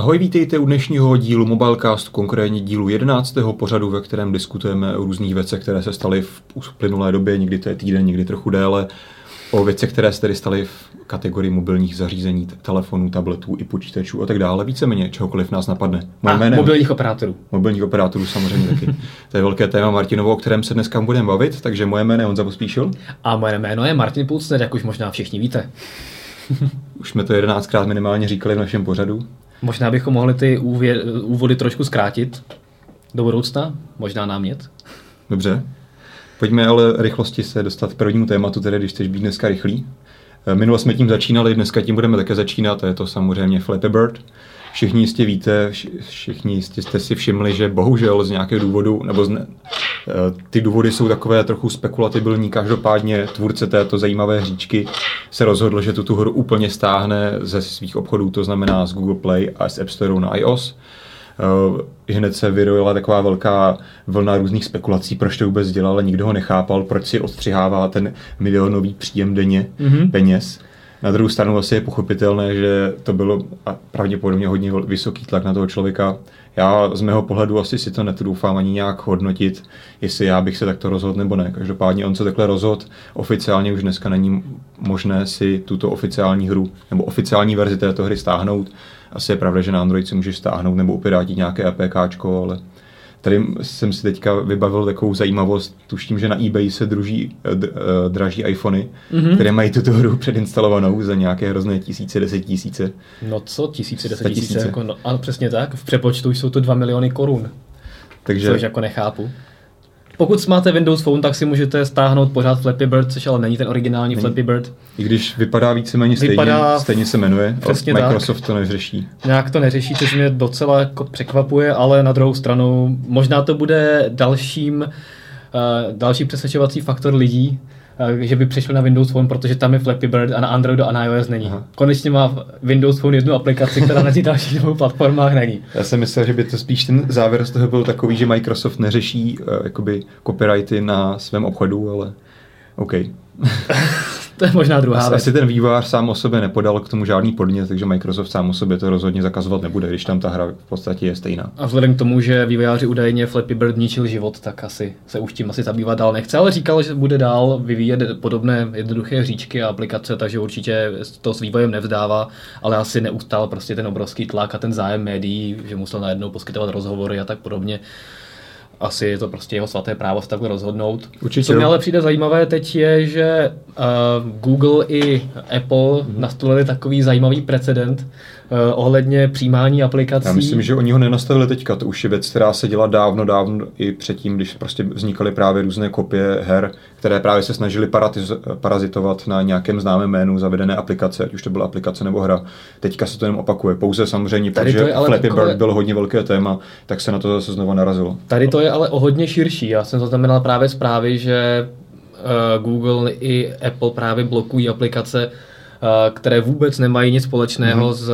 Ahoj, vítejte u dnešního dílu Mobilecast, konkrétně dílu 11. pořadu, ve kterém diskutujeme o různých věcech, které se staly v uplynulé době, někdy to je týden, někdy trochu déle, o věcech, které se tedy staly v kategorii mobilních zařízení, telefonů, tabletů i počítačů a tak dále. Víceméně čehokoliv nás napadne. Moje a jménem, mobilních operátorů. Mobilních operátorů samozřejmě taky. To je velké téma Martinovo, o kterém se dneska budeme bavit, takže moje jméno je Honza Pospíšil. A moje jméno je Martin Pulcner, jak už možná všichni víte. už jsme to jedenáctkrát minimálně říkali v našem pořadu. Možná bychom mohli ty úvě, úvody trošku zkrátit do budoucna, možná námět. Dobře. Pojďme ale rychlosti se dostat k prvnímu tématu, tedy když chceš být dneska rychlý. Eh, minule jsme tím začínali, dneska tím budeme také začínat, a je to samozřejmě Flappy Bird. Všichni jistě víte, všichni jistě jste si všimli, že bohužel z nějakého důvodu, nebo z ne, ty důvody jsou takové trochu spekulativní, každopádně tvůrce této zajímavé hříčky se rozhodl, že tuto hru úplně stáhne ze svých obchodů, to znamená z Google Play a z App Store na iOS. Uh, hned se vyrojila taková velká vlna různých spekulací, proč to vůbec dělal, ale nikdo ho nechápal, proč si odstřihává ten milionový příjem denně mm-hmm. peněz. Na druhou stranu asi je pochopitelné, že to bylo a pravděpodobně hodně vysoký tlak na toho člověka. Já z mého pohledu asi si to netroufám ani nějak hodnotit, jestli já bych se takto rozhodl nebo ne. Každopádně on se takhle rozhodl, oficiálně už dneska není možné si tuto oficiální hru nebo oficiální verzi této hry stáhnout. Asi je pravda, že na Android si můžeš stáhnout nebo upirátit nějaké APKčko, ale Tady jsem si teďka vybavil takovou zajímavost. Tuším, že na eBay se druží, eh, d, eh, draží iPhony, mm-hmm. které mají tuto hru předinstalovanou za nějaké hrozné tisíce, deset tisíce. No co, tisíce, deset tisíce? tisíce. Jako, no, ano, přesně tak. V přepočtu jsou to dva miliony korun. Takže... Což jako nechápu. Pokud máte Windows Phone, tak si můžete stáhnout pořád Flappy Bird, což ale není ten originální není. Flappy Bird. I když vypadá víceméně stejně, vypadá stejně se jmenuje, přesně Microsoft tak. to neřeší. Nějak to neřeší, což mě docela jako překvapuje, ale na druhou stranu možná to bude dalším, uh, další přesvědčovací faktor lidí, že by přešel na Windows Phone, protože tam je Flappy Bird a na Androidu a na iOS není. Aha. Konečně má Windows Phone jednu aplikaci, která na těch dalších dvou platformách není. Já jsem myslel, že by to spíš ten závěr z toho byl takový, že Microsoft neřeší uh, jakoby copyrighty na svém obchodu, ale OK. to je možná druhá asi, asi ten vývojář sám o sobě nepodal k tomu žádný podnět, takže Microsoft sám o sobě to rozhodně zakazovat nebude, když tam ta hra v podstatě je stejná. A vzhledem k tomu, že vývojáři údajně Flappy Bird ničil život, tak asi se už tím asi zabývat dál nechce, ale říkal, že bude dál vyvíjet podobné jednoduché hříčky a aplikace, takže určitě to s vývojem nevzdává, ale asi neustál prostě ten obrovský tlak a ten zájem médií, že musel najednou poskytovat rozhovory a tak podobně asi je to prostě jeho svaté právo se takhle rozhodnout. Určitě. Co mě ale přijde zajímavé teď je, že uh, Google i Apple mm-hmm. nastolili takový zajímavý precedent, ohledně přijímání aplikací. Já myslím, že oni ho nenastavili teďka. To už je věc, která se dělá dávno, dávno i předtím, když prostě vznikaly právě různé kopie her, které právě se snažili parazitovat na nějakém známém jménu zavedené aplikace, ať už to byla aplikace nebo hra. Teďka se to jenom opakuje. Pouze samozřejmě, Tady protože Flappy takové... Bird byl hodně velké téma, tak se na to zase znovu narazilo. Tady to je ale o hodně širší. Já jsem zaznamenal právě zprávy, že uh, Google i Apple právě blokují aplikace, Eh, které vůbec nemají nic společného mm-hmm. s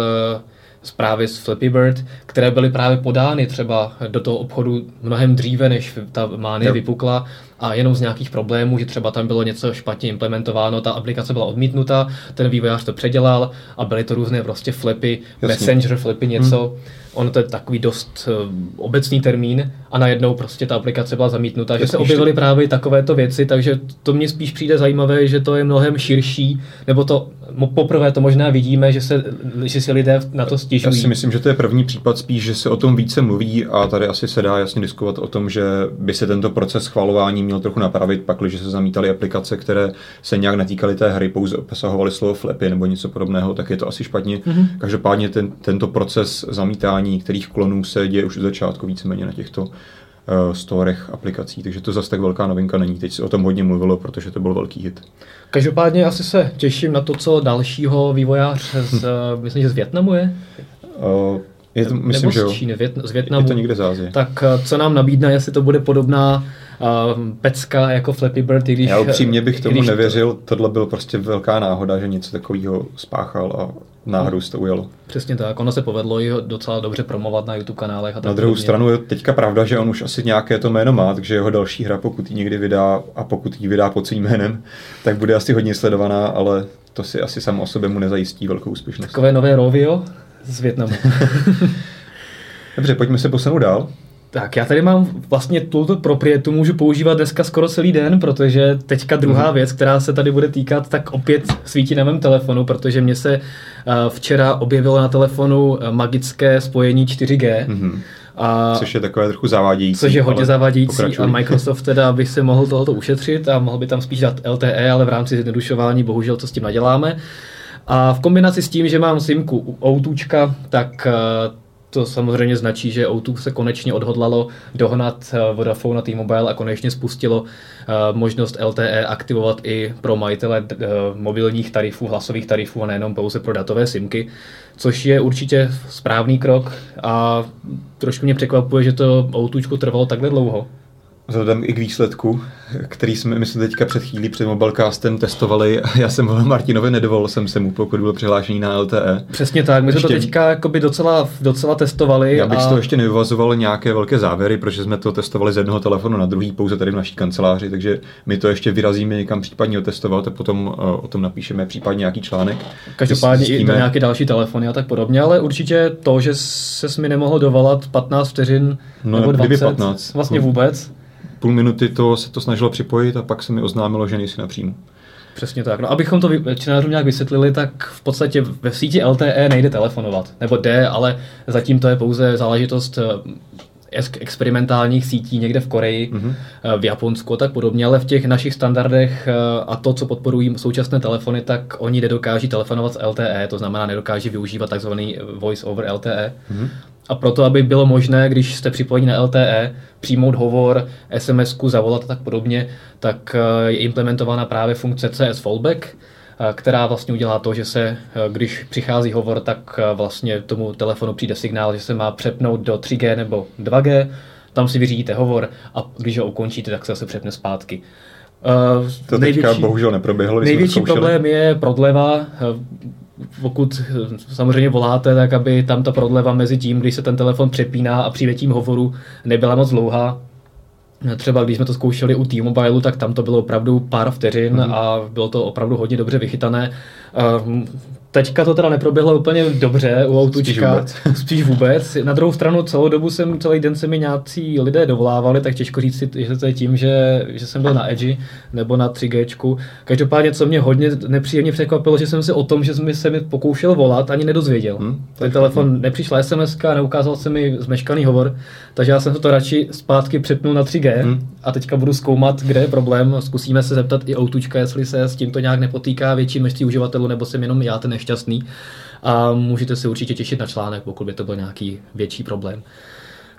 zprávy z Flappy Bird, které byly právě podány třeba do toho obchodu mnohem dříve, než ta mánie yep. vypukla a jenom z nějakých problémů, že třeba tam bylo něco špatně implementováno, ta aplikace byla odmítnuta, ten vývojář to předělal a byly to různé prostě flipy, Jasně. messenger flipy, něco. Hmm. Ono to je takový dost uh, obecný termín a najednou prostě ta aplikace byla zamítnuta, že se objevily právě takovéto věci, takže to mně spíš přijde zajímavé, že to je mnohem širší, nebo to poprvé to možná vidíme, že, se, že si lidé na to stěžují. Já si myslím, že to je první případ spíš, že se o tom více mluví a tady asi se dá jasně diskutovat o tom, že by se tento proces schvalování měl trochu napravit, pakliže se zamítaly aplikace, které se nějak netýkaly té hry, pouze obsahovaly slovo flipy nebo něco podobného, tak je to asi špatně. Mm-hmm. Každopádně ten, tento proces zamítání kterých klonů se děje už od začátku víceméně na těchto uh, storech aplikací, takže to zase tak velká novinka není. Teď se o tom hodně mluvilo, protože to byl velký hit. Každopádně asi se těším na to, co dalšího vývojář z, uh, myslím, že z Větnamu je? Uh, je to, myslím, Nebo z. Číny, z Větnamu. Je to někde z Ázie. Tak co nám nabídne, jestli to bude podobná uh, pecka jako Flappy Bird, i když... Já upřímně bych tomu nevěřil, to... tohle byl prostě velká náhoda, že něco takového spáchal a náhodou se to ujelo. Přesně tak, ono se povedlo i docela dobře promovat na YouTube kanálech. A na druhou stranu je teďka pravda, že on už asi nějaké to jméno má, takže jeho další hra, pokud ji někdy vydá a pokud ji vydá pod svým jménem, tak bude asi hodně sledovaná, ale to si asi samo o sobě mu nezajistí velkou úspěšnost. Takové nové Rovio? z Větnamu. Dobře, pojďme se posunout dál. Tak já tady mám vlastně tuto proprietu, můžu používat dneska skoro celý den, protože teďka druhá mm-hmm. věc, která se tady bude týkat, tak opět svítí na mém telefonu, protože mě se uh, včera objevilo na telefonu magické spojení 4G. Mm-hmm. A, což je takové trochu zavádějící. Což je hodně zavádějící pokračují. a Microsoft teda by se mohl tohoto ušetřit a mohl by tam spíš dát LTE, ale v rámci zjednodušování bohužel co s tím naděláme. A v kombinaci s tím, že mám simku Outučka, tak uh, to samozřejmě značí, že O2 se konečně odhodlalo dohnat eh, Vodafone a T-Mobile a konečně spustilo eh, možnost LTE aktivovat i pro majitele eh, mobilních tarifů, hlasových tarifů a nejenom pouze pro datové simky, což je určitě správný krok a trošku mě překvapuje, že to O2 trvalo takhle dlouho vzhledem i k výsledku, který jsme, myslím, teďka před chvílí před Mobilecastem testovali. Já jsem ho Martinovi nedovolil jsem se mu, pokud byl přihlášený na LTE. Přesně tak, my ještě, jsme to teďka jakoby docela, docela testovali. Já bych a... z toho ještě nevyvazoval nějaké velké závěry, protože jsme to testovali z jednoho telefonu na druhý, pouze tady v naší kanceláři, takže my to ještě vyrazíme někam případně otestovat a potom uh, o tom napíšeme případně nějaký článek. Každopádně i na nějaké další telefony a tak podobně, ale určitě to, že se mi nemohl dovolat 15 vteřin no, nebo 20, 15. vlastně vůbec, půl minuty to se to snažilo připojit a pak se mi oznámilo, že nejsi na příjmu. Přesně tak. No, abychom to čtenářům nějak vysvětlili, tak v podstatě ve síti LTE nejde telefonovat. Nebo jde, ale zatím to je pouze záležitost eh, experimentálních sítí někde v Koreji, mm-hmm. v Japonsku a tak podobně, ale v těch našich standardech eh, a to, co podporují současné telefony, tak oni nedokáží telefonovat s LTE, to znamená nedokáží využívat takzvaný voice over LTE. Mm-hmm. A proto, aby bylo možné, když jste připojeni na LTE, přijmout hovor, sms zavolat a tak podobně, tak eh, je implementována právě funkce CS Fallback, eh, která vlastně udělá to, že se, eh, když přichází hovor, tak vlastně tomu telefonu přijde signál, že se má přepnout do 3G nebo 2G, tam si vyřídíte hovor a když ho ukončíte, tak se zase přepne zpátky. Uh, to největší, teďka bohužel neproběhlo. Největší problém je prodleva pokud samozřejmě voláte, tak aby tam ta prodleva mezi tím, když se ten telefon přepíná a přijetím hovoru nebyla moc dlouhá. Třeba když jsme to zkoušeli u T-Mobile, tak tam to bylo opravdu pár vteřin mm-hmm. a bylo to opravdu hodně dobře vychytané. Teďka to teda neproběhlo úplně dobře u autučka. Spíš vůbec. Spíš vůbec. Na druhou stranu celou dobu jsem, celý den se mi nějací lidé dovolávali, tak těžko říct si, že to je tím, že, že jsem byl na Edge nebo na 3G. Každopádně, co mě hodně nepříjemně překvapilo, že jsem si o tom, že jsem se mi pokoušel volat, ani nedozvěděl. Hmm, Ten telefon hmm. nepřišla SMS, neukázal se mi zmeškaný hovor, takže já jsem to radši zpátky přepnul na 3G hmm. a teďka budu zkoumat, kde je problém. Zkusíme se zeptat i autučka, jestli se s tímto nějak nepotýká větší množství uživatelů, nebo jsem jenom já ten nešťastný. A můžete se určitě těšit na článek, pokud by to byl nějaký větší problém.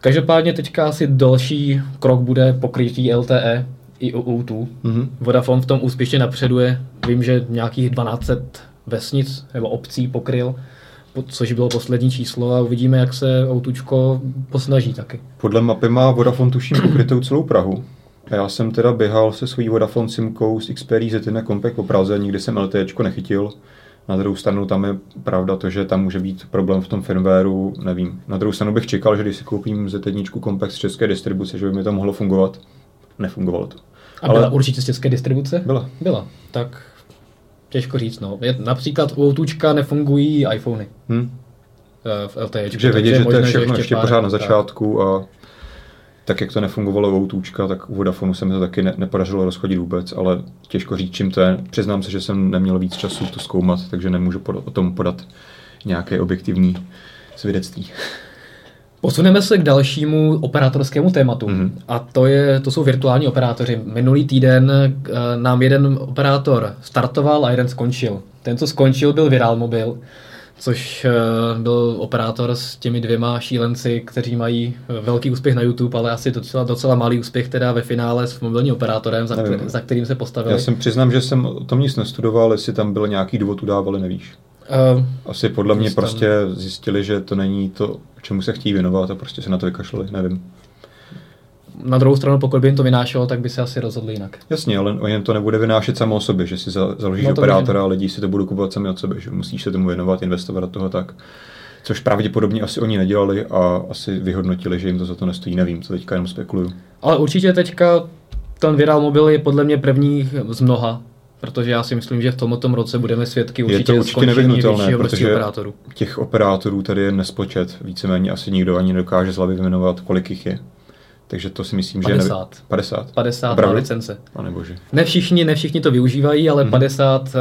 Každopádně teďka asi další krok bude pokrytí LTE i u O2. Mm-hmm. Vodafone v tom úspěšně napředuje. Vím, že nějakých 12 vesnic nebo obcí pokryl, což bylo poslední číslo a uvidíme, jak se Outučko posnaží taky. Podle mapy má Vodafone tuším pokrytou celou Prahu. Já jsem teda běhal se svojí Vodafone simkou z Xperia Z1 Compact po Praze, nikdy jsem LTE nechytil. Na druhou stranu tam je pravda to, že tam může být problém v tom firmwareu, nevím. Na druhou stranu bych čekal, že když si koupím Z1 Compact z české distribuce, že by mi to mohlo fungovat. Nefungovalo to. A byla Ale... určitě z české distribuce? Byla. Byla. Tak těžko říct, no. Je, například u Outučka nefungují iPhony. Hmm. V LTE. Takže vidět, že to je všechno ještě, ještě pořád na začátku a tak jak to nefungovalo u Outůčka, tak u Vodafonu se mi to taky ne, nepodařilo rozchodit vůbec, ale těžko říct, čím to je. Přiznám se, že jsem neměl víc času to zkoumat, takže nemůžu o tom podat nějaké objektivní svědectví. Posuneme se k dalšímu operátorskému tématu mm-hmm. a to, je, to jsou virtuální operátoři. Minulý týden uh, nám jeden operátor startoval a jeden skončil. Ten, co skončil, byl Viral Mobil což eh, byl operátor s těmi dvěma šílenci, kteří mají eh, velký úspěch na YouTube, ale asi docela, docela malý úspěch teda ve finále s mobilním operátorem, za, který, za kterým se postavili. Já jsem přiznám, že jsem o tom nic nestudoval, jestli tam byl nějaký důvod udávali, nevíš. Uh, Asi podle mě prostě zjistili, že to není to, čemu se chtějí věnovat a prostě se na to vykašlali, nevím na druhou stranu, pokud by jim to vynášelo, tak by se asi rozhodli jinak. Jasně, ale jim to nebude vynášet samo o sobě, že si založíš no operátora a lidi si to budou kupovat sami od sebe, že musíš se tomu věnovat, investovat do toho tak. Což pravděpodobně asi oni nedělali a asi vyhodnotili, že jim to za to nestojí, nevím, co teďka jenom spekuluju. Ale určitě teďka ten Viral Mobil je podle mě první z mnoha protože já si myslím, že v tomto roce budeme svědky Je to určitě, určitě nevyhnutelné, protože operátorů. těch operátorů tady je nespočet. Víceméně asi nikdo ani nedokáže z hlavy vyjmenovat, kolik jich je. Takže to si myslím, že... 50. Nevy... 50. 50 na Opravdu? licence. Pane bože. Ne všichni, ne všichni to využívají, ale Mhm. 50 uh,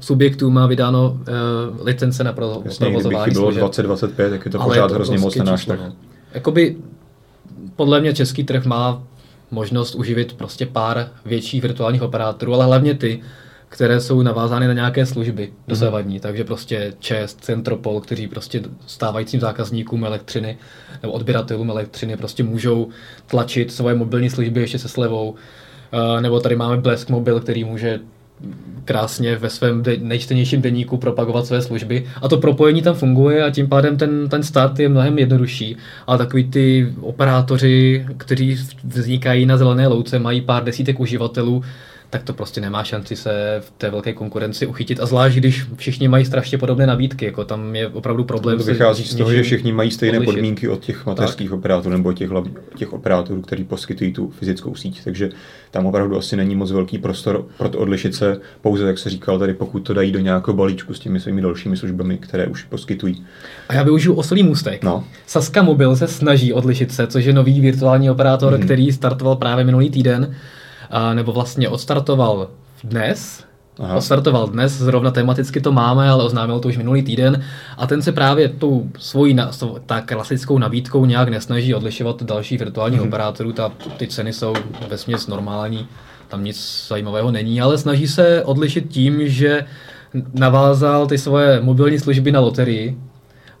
subjektů má vydáno uh, licence na pro, Jasně, provozování chybilo služeb. 20-25, tak je to Ale pořád to hrozně moc obrovské na náš trh. no. Jakoby podle mě český trh má možnost uživit prostě pár větších virtuálních operátorů, ale hlavně ty, které jsou navázány na nějaké služby dosavadní, takže prostě ČES, Centropol, kteří prostě stávajícím zákazníkům elektřiny nebo odběratelům elektřiny prostě můžou tlačit svoje mobilní služby ještě se slevou. Eh, Nebo tady máme Blesk Mobil, který může krásně ve svém de- nejčtenějším deníku propagovat své služby a to propojení tam funguje a tím pádem ten, ten start je mnohem jednodušší. Ale takový ty operátoři, kteří vznikají na zelené louce, mají pár desítek uživatelů, tak to prostě nemá šanci se v té velké konkurenci uchytit. A zvlášť, když všichni mají strašně podobné nabídky, jako tam je opravdu problém. To vychází z toho, že všichni mají stejné odlišit. podmínky od těch mateřských operátorů nebo těch, těch operátorů, kteří poskytují tu fyzickou síť. Takže tam opravdu asi není moc velký prostor pro to odlišit se pouze, jak se říkal, tady pokud to dají do nějakého balíčku s těmi svými dalšími službami, které už poskytují. A já využiju oslý můstek. No. Saska Mobil se snaží odlišit se, což je nový virtuální operátor, Mhm. který startoval právě minulý týden, nebo vlastně odstartoval dnes. Aha. Odstartoval dnes, zrovna tematicky to máme, ale oznámil to už minulý týden. A ten se právě tou svojí na, ta klasickou nabídkou nějak nesnaží odlišovat od dalších virtuálních Mhm. operátorů. Ta, ty ceny jsou vesměs normální, tam nic zajímavého není, ale snaží se odlišit tím, že navázal ty svoje mobilní služby na loterii,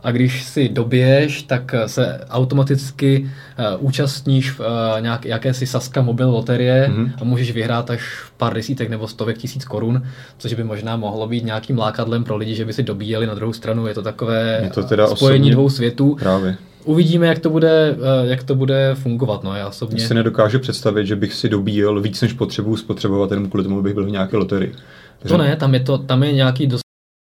a když si dobiješ, tak se automaticky uh, účastníš v uh, nějak, jakési Saska mobil loterie Mhm. mm-hmm. a můžeš vyhrát až pár desítek nebo stovek tisíc korun, což by možná mohlo být nějakým lákadlem pro lidi, že by si dobíjeli na druhou stranu. Je to takové Je to teda spojení dvou světů. Právě. Uvidíme, jak to bude, jak to bude fungovat. No, já osobně... Si nedokážu představit, že bych si dobíjel víc než potřebuji spotřebovat jenom kvůli tomu, abych byl v nějaké loterii. To ne, tam je, to, tam je nějaký dost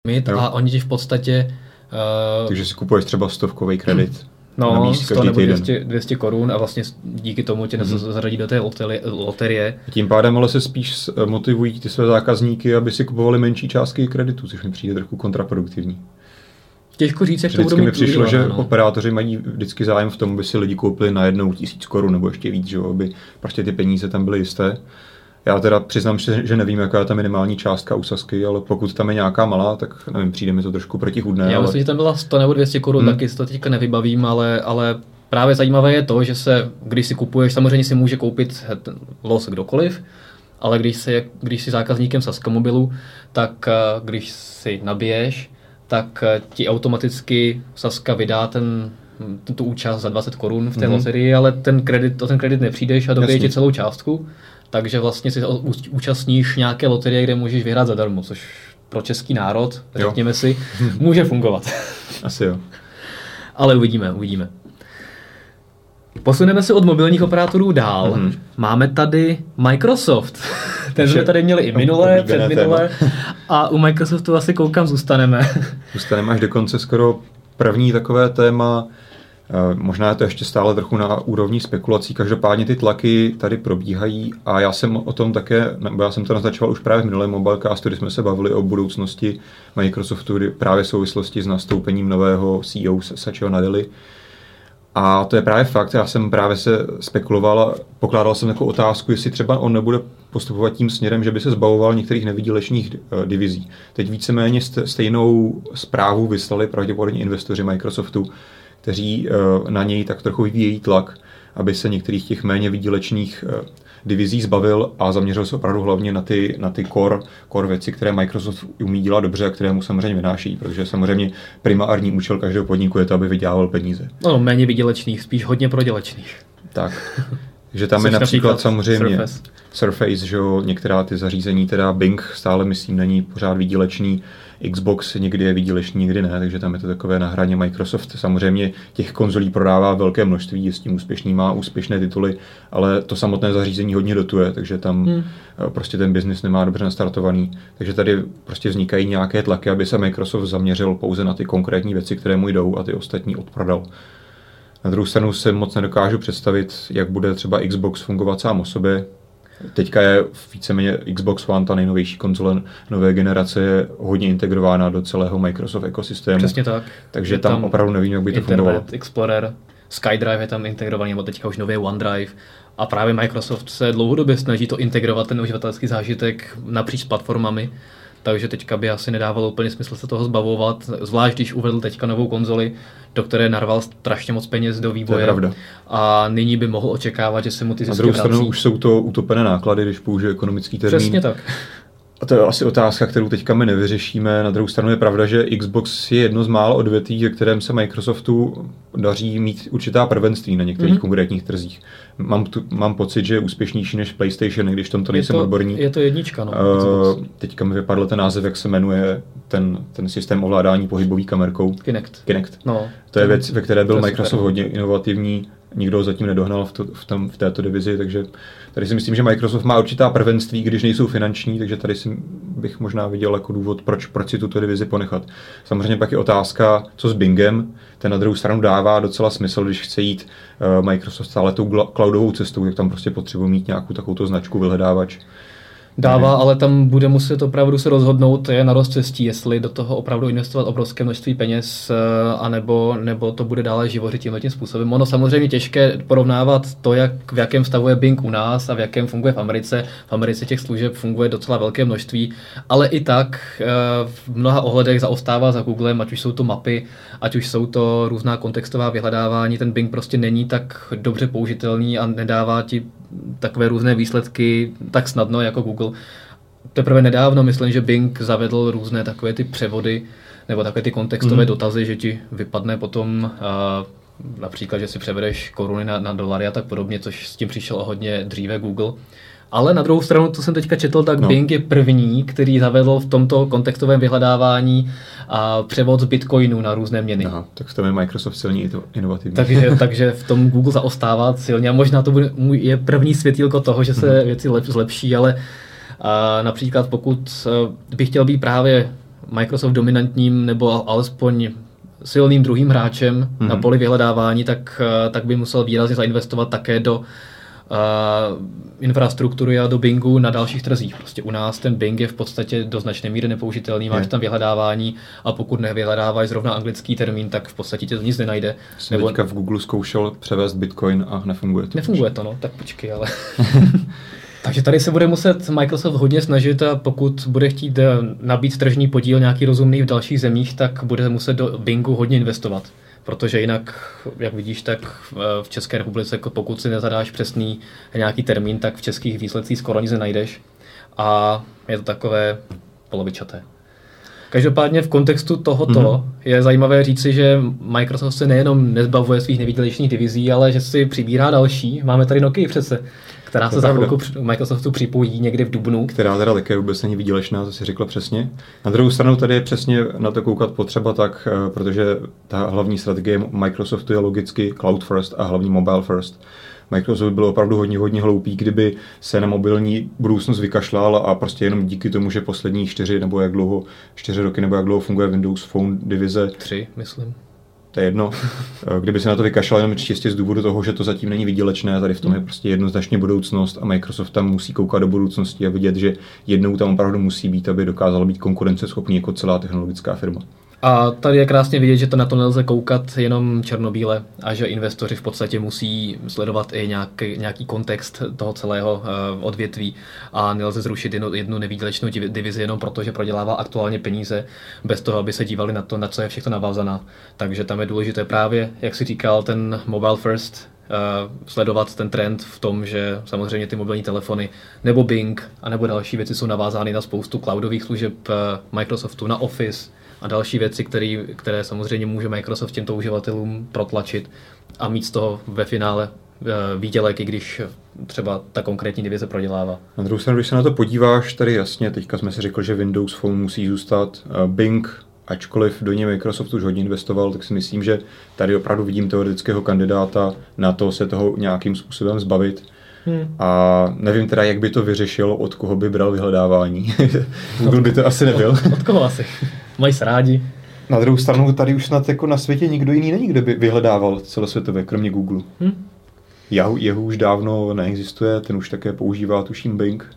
limit a oni ti v podstatě uh, Takže si kupuješ třeba stovkový kredit. No, navíc 100 každý nebo týden. 200, 200 korun a vlastně díky tomu tě mm-hmm. zařadí do té loterie, loterie. Tím pádem ale se spíš s- motivují ty své zákazníky, aby si kupovali menší částky kreditů, což mi přijde trochu kontraproduktivní. Těžko říct, jak to budou mít mi přišlo, že no. operátoři mají vždycky zájem v tom, aby si lidi koupili na jednou tisíc korun nebo ještě víc, že aby prostě ty peníze tam byly jisté. Já teda přiznám, že že nevím, jaká je ta minimální částka u Sasky, ale pokud tam je nějaká malá, tak nevím, přijde mi to trošku protichudné. Já ale... myslím, že tam byla 100 nebo 200 korun, Hmm. taky si to teďka nevybavím, ale, ale právě zajímavé je to, že se, když si kupuješ, samozřejmě si může koupit los kdokoliv, ale když, si, když jsi zákazníkem Saskamobilu, tak eh, když si nabiješ, tak eh, ti automaticky Saska vydá ten, tu- tu účast za 20 korun v té Mhm. loterii, ale ten kredit, o ten kredit nepřijdeš a dobije ti celou částku, takže vlastně si účastníš nějaké loterie, kde můžeš vyhrát zadarmo, což pro český národ, Jo. řekněme si, může fungovat. Asi jo. Ale uvidíme, uvidíme. Posuneme se od mobilních operátorů dál. Mhm. Mm-hmm. Máme tady Microsoft. Ten jsme tady měli i minule, oblíbené předminule. A u Microsoftu asi koukám zůstaneme. Zůstaneme až do konce skoro první takové téma. Eh, Možná je to ještě stále trochu na úrovni spekulací, každopádně ty tlaky tady probíhají a já jsem o tom také, nebo já jsem to naznačoval už právě v minulém mobilecastu, kdy jsme se bavili o budoucnosti Microsoftu, právě v souvislosti s nastoupením nového CEO Satya Nadely. A to je právě fakt, já jsem právě se spekuloval pokládal jsem jako otázku, jestli třeba on nebude postupovat tím směrem, že by se zbavoval některých nevýdělečných eh, divizí. Teď víceméně st- stejnou zprávu vyslali pravděpodobně investoři Microsoftu, kteří eh, na něj tak trochu vyvíjejí tlak, aby se některých těch méně výdělečných eh, divizí zbavil a zaměřil se opravdu hlavně na ty, na ty core, core věci, které Microsoft umí dělat dobře a které mu samozřejmě vynáší, protože samozřejmě primární účel každého podniku je to, aby vydělával peníze. No, méně vydělečných, spíš hodně prodělečných. Tak. že tam je například, například samozřejmě Surface. Surface, že jo, některá ty zařízení, teda Bing stále myslím není pořád výdělečný, Xbox někdy je výdělečný, někdy ne, takže tam je to takové na hraně Microsoft. Samozřejmě těch konzolí prodává velké množství, je s tím úspěšný, má úspěšné tituly, ale to samotné zařízení hodně dotuje, takže tam hmm. prostě ten biznis nemá dobře nastartovaný. Takže tady prostě vznikají nějaké tlaky, aby se Microsoft zaměřil pouze na ty konkrétní věci, které mu jdou a ty ostatní odprodal. Na druhou stranu se moc nedokážu představit, jak bude třeba Xbox fungovat sám o sobě. Teďka je víceméně Xbox One, ta nejnovější konzole nové generace, je hodně integrována do celého Microsoft ekosystému. Přesně tak. Takže tam, tam opravdu nevím, jak by to Internet, fungovalo. Explorer, SkyDrive je tam integrovaný, nebo teďka už nový OneDrive. A právě Microsoft se dlouhodobě snaží to integrovat, ten uživatelský zážitek napříč platformami. Takže teďka by asi nedávalo úplně smysl se toho zbavovat, zvlášť když uvedl teďka novou konzoli, do které narval strašně moc peněz do vývoje. To je pravda. A nyní by mohl očekávat, že se mu ty Na zisky druhou stranu už jsou to utopené náklady, když použije ekonomický termín. Přesně tak. A to je asi otázka, kterou teďka my nevyřešíme. Na druhou stranu je pravda, že Xbox je jedno z mála odvětví, ve kterém se Microsoftu daří mít určitá prvenství na některých Mhm. mm-hmm. konkrétních trzích. Mám, tu, mám pocit, že je úspěšnější než PlayStation, i když v tomto Je nejsem to, odborník. je to jednička, no. Uh, teďka mi vypadl ten název, jak se jmenuje ten, ten systém ovládání pohybový kamerkou. Kinect. Kinect. No, To je věc, ve které byl to je Microsoft super. hodně inovativní, nikdo ho zatím nedohnal v, to, v, tom, v této divizi, takže tady si myslím, že Microsoft má určitá prvenství, když nejsou finanční, takže tady si bych možná viděl jako důvod, proč, proč si tuto divizi ponechat. Samozřejmě pak je otázka, co s Bingem, ten na druhou stranu dává docela smysl, když chce jít uh, Microsoft stále tou cloudovou cestou, tak tam prostě potřebuje mít nějakou takovou značku, vyhledávač. Dává, ale tam bude muset opravdu se rozhodnout, je na rozcestí, jestli do toho opravdu investovat obrovské množství peněz, eh, anebo nebo to bude dále živořit tímhle tím způsobem. Ono samozřejmě těžké porovnávat to, jak, v jakém stavu je Bing u nás a v jakém funguje v Americe. V Americe těch služeb funguje docela velké množství, ale i tak eh, v mnoha ohledech zaostává za Googlem, ať už jsou to mapy, ať už jsou to různá kontextová vyhledávání. Ten Bing prostě není tak dobře použitelný a nedává ti takové různé výsledky tak snadno jako Google. Teprve nedávno myslím, že Bing zavedl různé takové ty převody nebo takové ty kontextové Mhm. dotazy, že ti vypadne potom uh, například, že si převedeš koruny na, na dolary a tak podobně, což s tím přišel o hodně dříve Google. Ale na druhou stranu, co jsem teďka četl, tak No. Bing je první, který zavedl v tomto kontextovém vyhledávání a převod z bitcoinu na různé měny. Aha, tak v tom je Microsoft silně inovativní. Takže, takže v tom Google zaostává silně a možná to bude, je první světýlko toho, že se věci lep, zlepší, ale a například pokud eh, bych chtěl být právě Microsoft dominantním nebo alespoň silným druhým hráčem mm-hmm. na Mhm. poli vyhledávání, tak, eh, tak by musel výrazně zainvestovat také do uh, infrastruktury a do Bingu na dalších trzích. Prostě u nás ten Bing je v podstatě do značné míry nepoužitelný, máš tam vyhledávání a pokud nevyhledáváš zrovna anglický termín, tak v podstatě tě to nic nenajde. Jsem teďka v Google zkoušel převést Bitcoin a nefunguje to. Nefunguje to, no, tak počkej, ale... Takže tady se bude muset Microsoft hodně snažit a pokud bude chtít eh, nabít tržní podíl nějaký rozumný v dalších zemích, tak bude muset do Bingu hodně investovat. Protože jinak, jak vidíš, tak v- v České republice, jako pokud si nezadáš přesný nějaký termín, tak v českých výsledcích skoro nic nenajdeš. A je to takové polovičaté. Každopádně v kontextu tohoto Mhm. mm-hmm. je zajímavé říci, že Microsoft se nejenom nezbavuje svých nevýdělečných divizí, ale že si přibírá další. Máme tady Nokia přece, která se za chvilku Microsoftu připojí někdy v Dubnu. která teda také vůbec není výdělečná, to si řekla přesně. Na druhou stranu tady je přesně na to koukat potřeba tak, eh, protože ta hlavní strategie Microsoftu je logicky cloud first a hlavní mobile first. Microsoft byl opravdu hodně, hodně hloupý, kdyby se na mobilní budoucnost vykašlal a prostě jenom díky tomu, že poslední čtyři nebo jak dlouho, čtyři roky nebo jak dlouho funguje Windows Phone divize, Tři, myslím. To je jedno. Kdyby se na to vykašlal jenom čistě z důvodu toho, že to zatím není výdělečné, tady v tom je prostě jednoznačně budoucnost a Microsoft tam musí koukat do budoucnosti a vidět, že jednou tam opravdu musí být, aby dokázal být konkurenceschopný jako celá technologická firma. A tady je krásně vidět, že to na to nelze koukat jenom černobíle a že investoři v podstatě musí sledovat i nějaký, nějaký kontext toho celého uh, odvětví a nelze zrušit jednu, jednu nevýdělečnou divi- divizi jenom proto, že prodělává aktuálně peníze, bez toho, aby se dívali na to, na co je všechno navázaná. Takže tam je důležité právě, jak si říkal, ten mobile first, uh, sledovat ten trend v tom, že samozřejmě ty mobilní telefony nebo Bing a nebo další věci jsou navázány na spoustu cloudových služeb uh, Microsoftu, na Office, a další věci, který, které samozřejmě může Microsoft těmto uživatelům protlačit a mít z toho ve finále eh, výdělek, i když třeba ta konkrétní divize prodělává. Na druhou stranu, když se na to podíváš, tady jasně, teďka jsme si řekli, že Windows Phone musí zůstat. Eh, Bing, ačkoliv do něj Microsoft už hodně investoval, tak si myslím, že tady opravdu vidím teoretického kandidáta na to se toho nějakým způsobem zbavit. Hmm. A nevím teda, jak by to vyřešil, od koho by bral vyhledávání. Google by to asi nebyl. Od koho asi? Mají se rádi. Na druhou stranu tady už snad jako na světě nikdo jiný není, kdo by vyhledával celosvětově, kromě Google. Hm? Yahoo, Yahoo už dávno neexistuje, ten už také používá, tuším, Bing.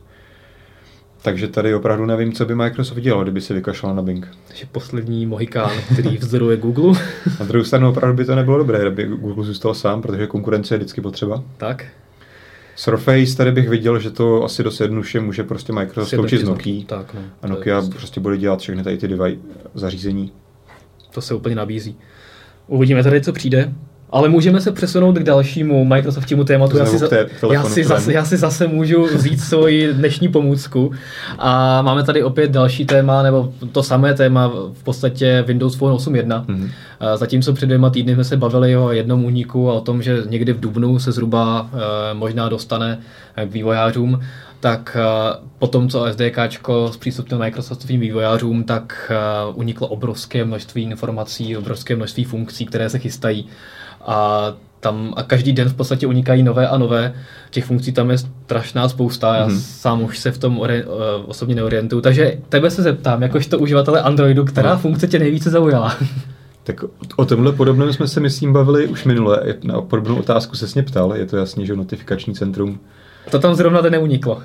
Takže tady opravdu nevím, co by Microsoft dělal, kdyby se vykašlal na Bing. Takže poslední Mohikán, který vzdoruje Google. na druhou stranu opravdu by to nebylo dobré, kdyby Google zůstal sám, protože konkurence je vždycky potřeba. Tak. Surface tady bych viděl, že to asi dost jednoduše může prostě Microsoft sloučit s Nokia. Tak, no, a Nokia prostě... prostě bude dělat všechny tady ty device, zařízení. To se úplně nabízí. Uvidíme tady, co přijde. Ale můžeme se přesunout k dalšímu Microsoftímu tématu. Já si, za, já, si zase, já si zase můžu vzít svoji dnešní pomůcku. A máme tady opět další téma, nebo to samé téma, v podstatě Windows Phone 8.1. Mm-hmm. Zatímco před dvěma týdny jsme se bavili o jednom úniku a o tom, že někdy v Dubnu se zhruba eh, možná dostane k vývojářům, tak eh, po tom, co SDK zpřístupnil Microsoftovým vývojářům, tak uniklo obrovské množství informací, obrovské množství funkcí, které se chystají a tam a každý den v podstatě unikají nové a nové. Těch funkcí tam je strašná spousta, já mm-hmm. sám už se v tom ori- uh, osobně neorientuju. Takže tebe se zeptám, jakožto uživatele Androidu, která no. funkce tě nejvíce zaujala? Tak o tomhle podobném jsme se, myslím, bavili už minule. Na podobnou otázku se mě ptal. Je to jasně, že notifikační centrum. To tam zrovna neuniklo.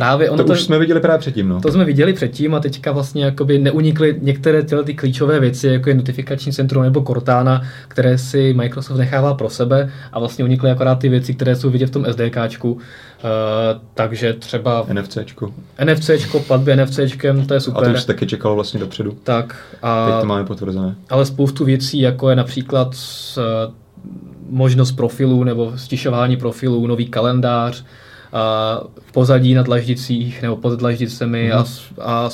Právě ono to, to už jsme viděli právě předtím. No. To jsme viděli předtím a teďka vlastně jakoby neunikly některé tyhle ty klíčové věci, jako je notifikační centrum nebo Cortana, které si Microsoft nechává pro sebe a vlastně unikly akorát ty věci, které jsou vidět v tom SDKčku. Uh, takže třeba NFCčko. NFCčko, platby NFCčkem, to je super. A to už taky čekalo vlastně dopředu. Tak. A, Teď to máme potvrzené. Ale spoustu věcí, jako je například uh, možnost profilů nebo stišování profilů, nový kalendář, v pozadí na dlaždicích nebo pod dlaždicemi mm. a, a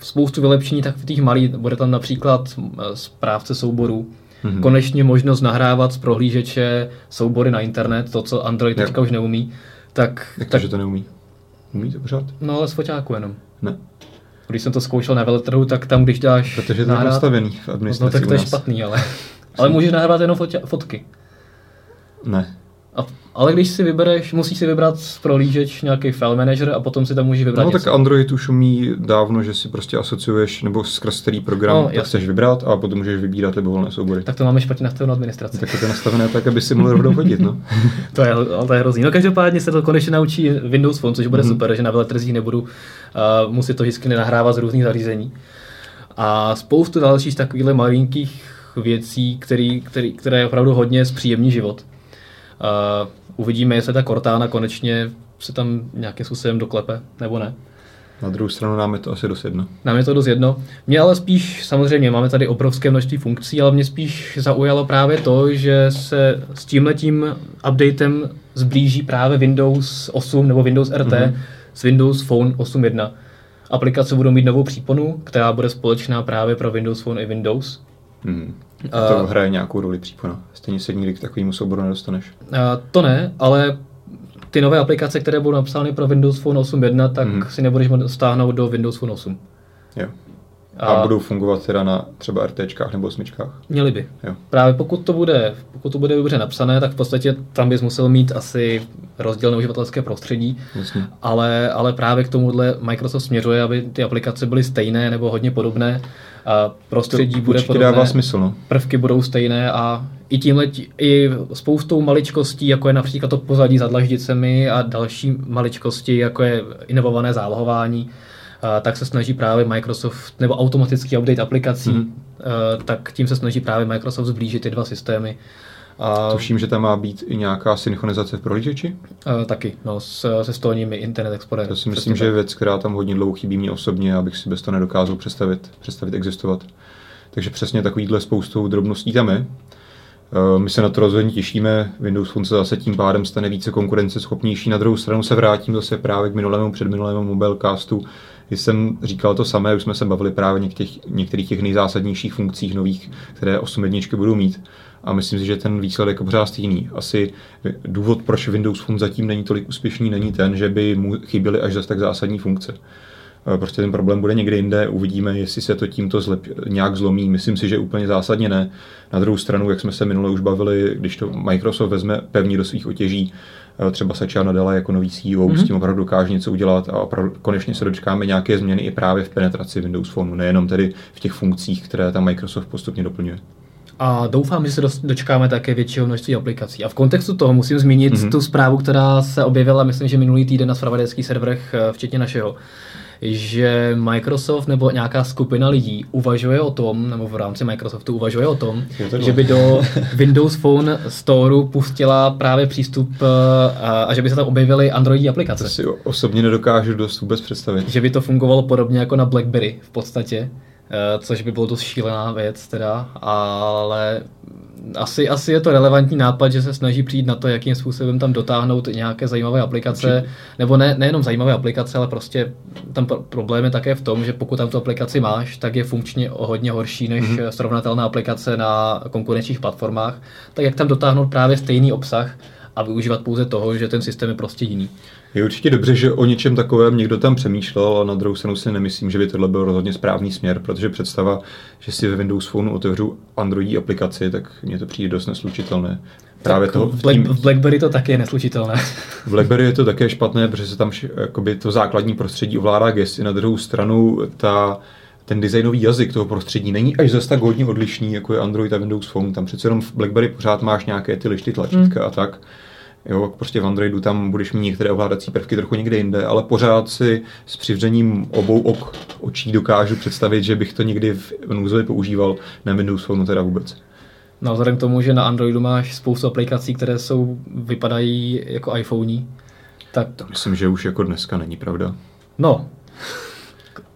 spoustu vylepšení tak v těch malých, bude tam například správce souborů, mm. konečně možnost nahrávat z prohlížeče soubory na internet, to, co Android teďka už neumí. Tak, Jak tak, to, že to neumí? Umí to pořád? No ale z foťáku jenom. Ne. Když jsem to zkoušel na veletrhu, tak tam, když dáš Protože to je nastavený v administraci No tak to je špatný, ale... ale můžeš nahrávat jenom fotky. Ne. A, ale když si vybereš, musíš si vybrat prolížeč nějaký file manager a potom si tam můžeš vybrat No něco. tak Android už umí dávno, že si prostě asociuješ, nebo skrz který program no, chceš vybrat a potom můžeš vybírat libovolné soubory. Tak to máme špatně nastavenou administraci. Tak to je nastavené tak, aby si mohl rovnou hodit, no. to, je, to je hrozný. No každopádně se to konečně naučí Windows Phone, což bude mm-hmm. super, že na veletrzích nebudu uh, muset to vždycky nenahrávat z různých zařízení. A spoustu dalších takových malinkých věcí, který, který, které opravdu hodně zpříjemní život. Uh, uvidíme, jestli ta Cortana konečně se tam nějakým způsobem doklepe, nebo ne. Na druhou stranu nám je to asi dost jedno. Nám je to dost jedno. Mě ale spíš, samozřejmě, máme tady obrovské množství funkcí, ale mě spíš zaujalo právě to, že se s tímhletím updatem zblíží právě Windows 8 nebo Windows RT mm-hmm. s Windows Phone 8.1. Aplikace budou mít novou příponu, která bude společná právě pro Windows Phone i Windows. Mm. A to uh, hraje nějakou roli přípona. Stejně se nikdy k takovému souboru nedostaneš. Uh, to ne, ale ty nové aplikace, které budou napsány pro Windows Phone 8.1, tak mm. si nebudeš stáhnout do Windows Phone 8. Jo. A, a budou fungovat teda na třeba RTčkách nebo osmičkách? Měli by. Jo. Právě pokud to, bude, pokud to bude dobře napsané, tak v podstatě tam bys musel mít asi rozdílné uživatelské prostředí. Jasně. Ale, ale právě k tomuhle Microsoft směřuje, aby ty aplikace byly stejné nebo hodně podobné. A prostředí to bude podobné. dává smysl, no. Prvky budou stejné a i tímhle, i spoustou maličkostí, jako je například to pozadí za dlaždicemi a další maličkosti, jako je inovované zálohování, tak se snaží právě Microsoft, nebo automatický update aplikací, mm. tak tím se snaží právě Microsoft zblížit ty dva systémy. A, Tuším, že tam má být i nějaká synchronizace v prohlížeči? Uh, taky, no, s, se stolními Internet Explorer. To si myslím, že je věc, která tam hodně dlouho chybí mě osobně, abych si bez toho nedokázal představit, představit existovat. Takže přesně takovýhle spoustou drobností tam je. Uh, my se na to rozhodně těšíme. Windows Phone se zase tím pádem stane více konkurenceschopnější. Na druhou stranu se vrátím zase právě k minulému předminulému mobilecastu, kdy jsem říkal to samé, už jsme se bavili právě některých, některých těch nejzásadnějších funkcích nových, které 8 jedničky budou mít. A myslím si, že ten výsledek je pořád stejný. Asi důvod, proč Windows Phone zatím není tolik úspěšný, není ten, že by mu chyběly až zase tak zásadní funkce. Prostě ten problém bude někde jinde, uvidíme, jestli se to tímto zlep, nějak zlomí. Myslím si, že úplně zásadně ne. Na druhou stranu, jak jsme se minule už bavili, když to Microsoft vezme pevně do svých otěží, Eh, třeba Satya Nadella jako nový CEO mm-hmm. s tím opravdu dokáže něco udělat a opravdu konečně se dočkáme nějaké změny i právě v penetraci Windows Phone, nejenom tedy v těch funkcích, které tam Microsoft postupně doplňuje. A doufám, že se dočkáme také většího množství aplikací. A v kontextu toho musím zmínit mm-hmm. tu zprávu, která se objevila, myslím, že minulý týden na spravodajských serverech, eh, včetně našeho, že Microsoft nebo nějaká skupina lidí uvažuje o tom, nebo v rámci Microsoftu uvažuje o tom, že by do Windows Phone Storeu pustila právě přístup eh, a, a že by se tam objevily Androidí aplikace. To si osobně nedokážu dost vůbec představit. Že by to fungovalo podobně jako na BlackBerry v podstatě. Eh, což by bylo dost šílená věc teda, ale asi, asi je to relevantní nápad, že se snaží přijít na to, jakým způsobem tam dotáhnout nějaké zajímavé aplikace, Určitě. nebo ne, nejenom zajímavé aplikace, ale prostě tam problém je také v tom, že pokud tam tu aplikaci máš, tak je funkčně o hodně horší než mm-hmm. srovnatelná aplikace na konkurenčních platformách, tak jak tam dotáhnout právě stejný obsah a využívat pouze toho, že ten systém je prostě jiný. Je určitě dobře, že o něčem takovém někdo tam přemýšlel, ale na druhou stranu si nemyslím, že by tohle byl rozhodně správný směr, protože představa, že si ve Windows Phone otevřu Androidí aplikaci, tak mně to přijde dost neslučitelné. Právě toho, v, Black, v BlackBerry to taky je neslučitelné. V BlackBerry je to také špatné, protože se tam jakoby, to základní prostředí ovládá gesty. Na druhou stranu ta, ten designový jazyk toho prostředí není až zase tak hodně odlišný, jako je Android a Windows Phone. Tam přece jenom v BlackBerry pořád máš nějaké ty lišty tlačítka hmm. a tak. Jo, prostě v Androidu tam budeš mít některé ovládací prvky trochu někde jinde, ale pořád si s přivřením obou ok, očí dokážu představit, že bych to někdy v núzově používal, na Windows Phone teda vůbec. No, vzhledem k tomu, že na Androidu máš spoustu aplikací, které jsou, vypadají jako iPhone, tak... To myslím, že už jako dneska není pravda. No,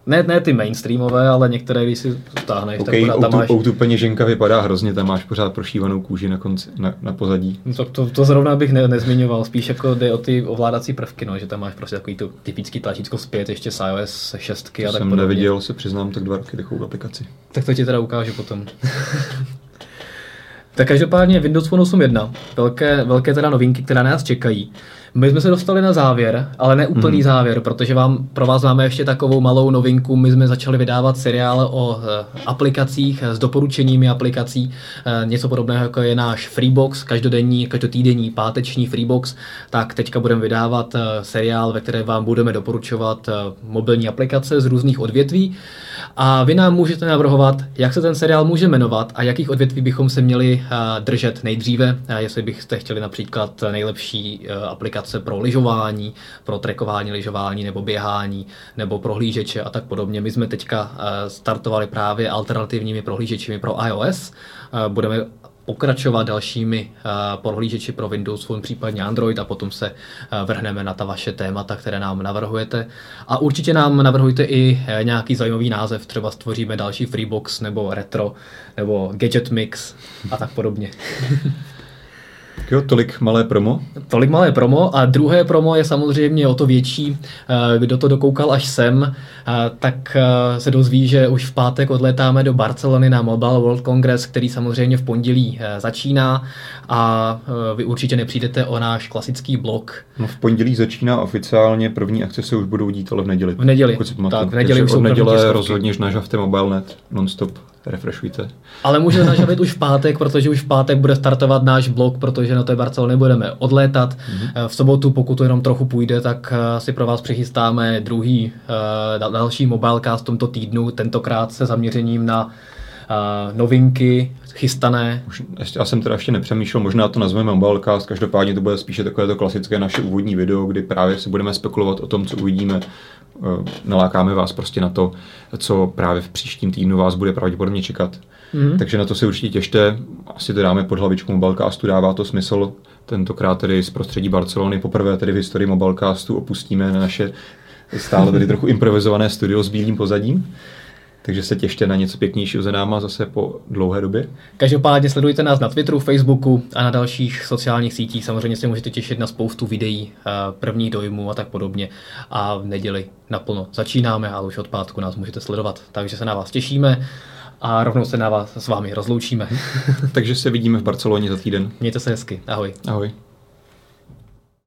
ne, ne ty mainstreamové, ale některé, když si stáhneš, okay, tak tam máš... tu peněženka vypadá hrozně, tam máš pořád prošívanou kůži na, konci, na, na pozadí. No, to, to, to, zrovna bych ne, nezmiňoval, spíš jako jde o ty ovládací prvky, no, že tam máš prostě takový to typický tlačítko zpět, ještě s iOS 6 to a tak jsem podobně. neviděl, se přiznám, tak dva roky takovou aplikaci. Tak to ti teda ukážu potom. tak každopádně Windows Phone 8.1, velké, velké teda novinky, které nás čekají. My jsme se dostali na závěr, ale ne úplný hmm. závěr, protože vám, pro vás máme ještě takovou malou novinku. My jsme začali vydávat seriál o e, aplikacích s doporučeními aplikací. E, něco podobného, jako je náš Freebox, každodenní, každotýdenní páteční Freebox. Tak teďka budeme vydávat seriál, ve kterém vám budeme doporučovat mobilní aplikace z různých odvětví. A vy nám můžete navrhovat, jak se ten seriál může jmenovat a jakých odvětví bychom se měli držet nejdříve. Jestli byste chtěli například nejlepší e, aplikace pro lyžování, pro trekování lyžování nebo běhání nebo prohlížeče a tak podobně. My jsme teďka eh, startovali právě alternativními prohlížečemi pro iOS. Eh, budeme pokračovat dalšími uh, prohlížeči pro Windows Phone, případně Android a potom se vrhneme na ta vaše témata, které nám navrhujete. A určitě nám navrhujte i nějaký zajímavý název, třeba stvoříme další Freebox nebo Retro nebo Gadget Mix a tak podobně. Jo, tolik malé promo. Tolik malé promo a druhé promo je samozřejmě o to větší. Eh, kdo to dokoukal až sem, eh, tak eh, se dozví, že už v pátek odletáme do Barcelony na Mobile World Congress, který samozřejmě v pondělí začíná a vy určitě nepřijdete o náš klasický blok. No v pondělí začíná oficiálně, první akce se už budou dít, ale v neděli. V neděli, tak v neděli už jsou neděle rozhodně nažavte MobileNet non-stop refreshujte. Ale můžete nažavit už v pátek, protože už v pátek bude startovat náš blog, protože na té Barceloně budeme odlétat. Mm-hmm. V sobotu, pokud to jenom trochu půjde, tak eh, si pro vás přichystáme druhý uh, další mobilecast v tomto týdnu, tentokrát se zaměřením na novinky chystané. Už, ještě, já jsem teda ještě nepřemýšlel, možná to nazveme mobilecast, každopádně to bude spíše takové to klasické naše úvodní video, kdy právě si budeme spekulovat o tom, co uvidíme Eh, nalákáme vás prostě na to, co právě v příštím týdnu vás bude pravděpodobně čekat. Mm. Takže na to se určitě těšte. Asi to dáme pod hlavičku Mobilecastu, dává to smysl. Tentokrát tedy z prostředí Barcelony poprvé tedy v historii Mobilecastu opustíme na naše stále tady trochu improvizované studio s bílým pozadím. Takže se těšte na něco pěknějšího za náma zase po dlouhé době. Každopádně sledujte nás na Twitteru, Facebooku a na dalších sociálních sítích. Samozřejmě se můžete těšit na spoustu videí, eh, prvních dojmů a tak podobně. A v neděli naplno začínáme, ale už od pátku nás můžete sledovat. Takže se na vás těšíme a rovnou se na vás s vámi rozloučíme. Takže se vidíme v Barceloně za týden. Mějte se hezky. Ahoj. Ahoj.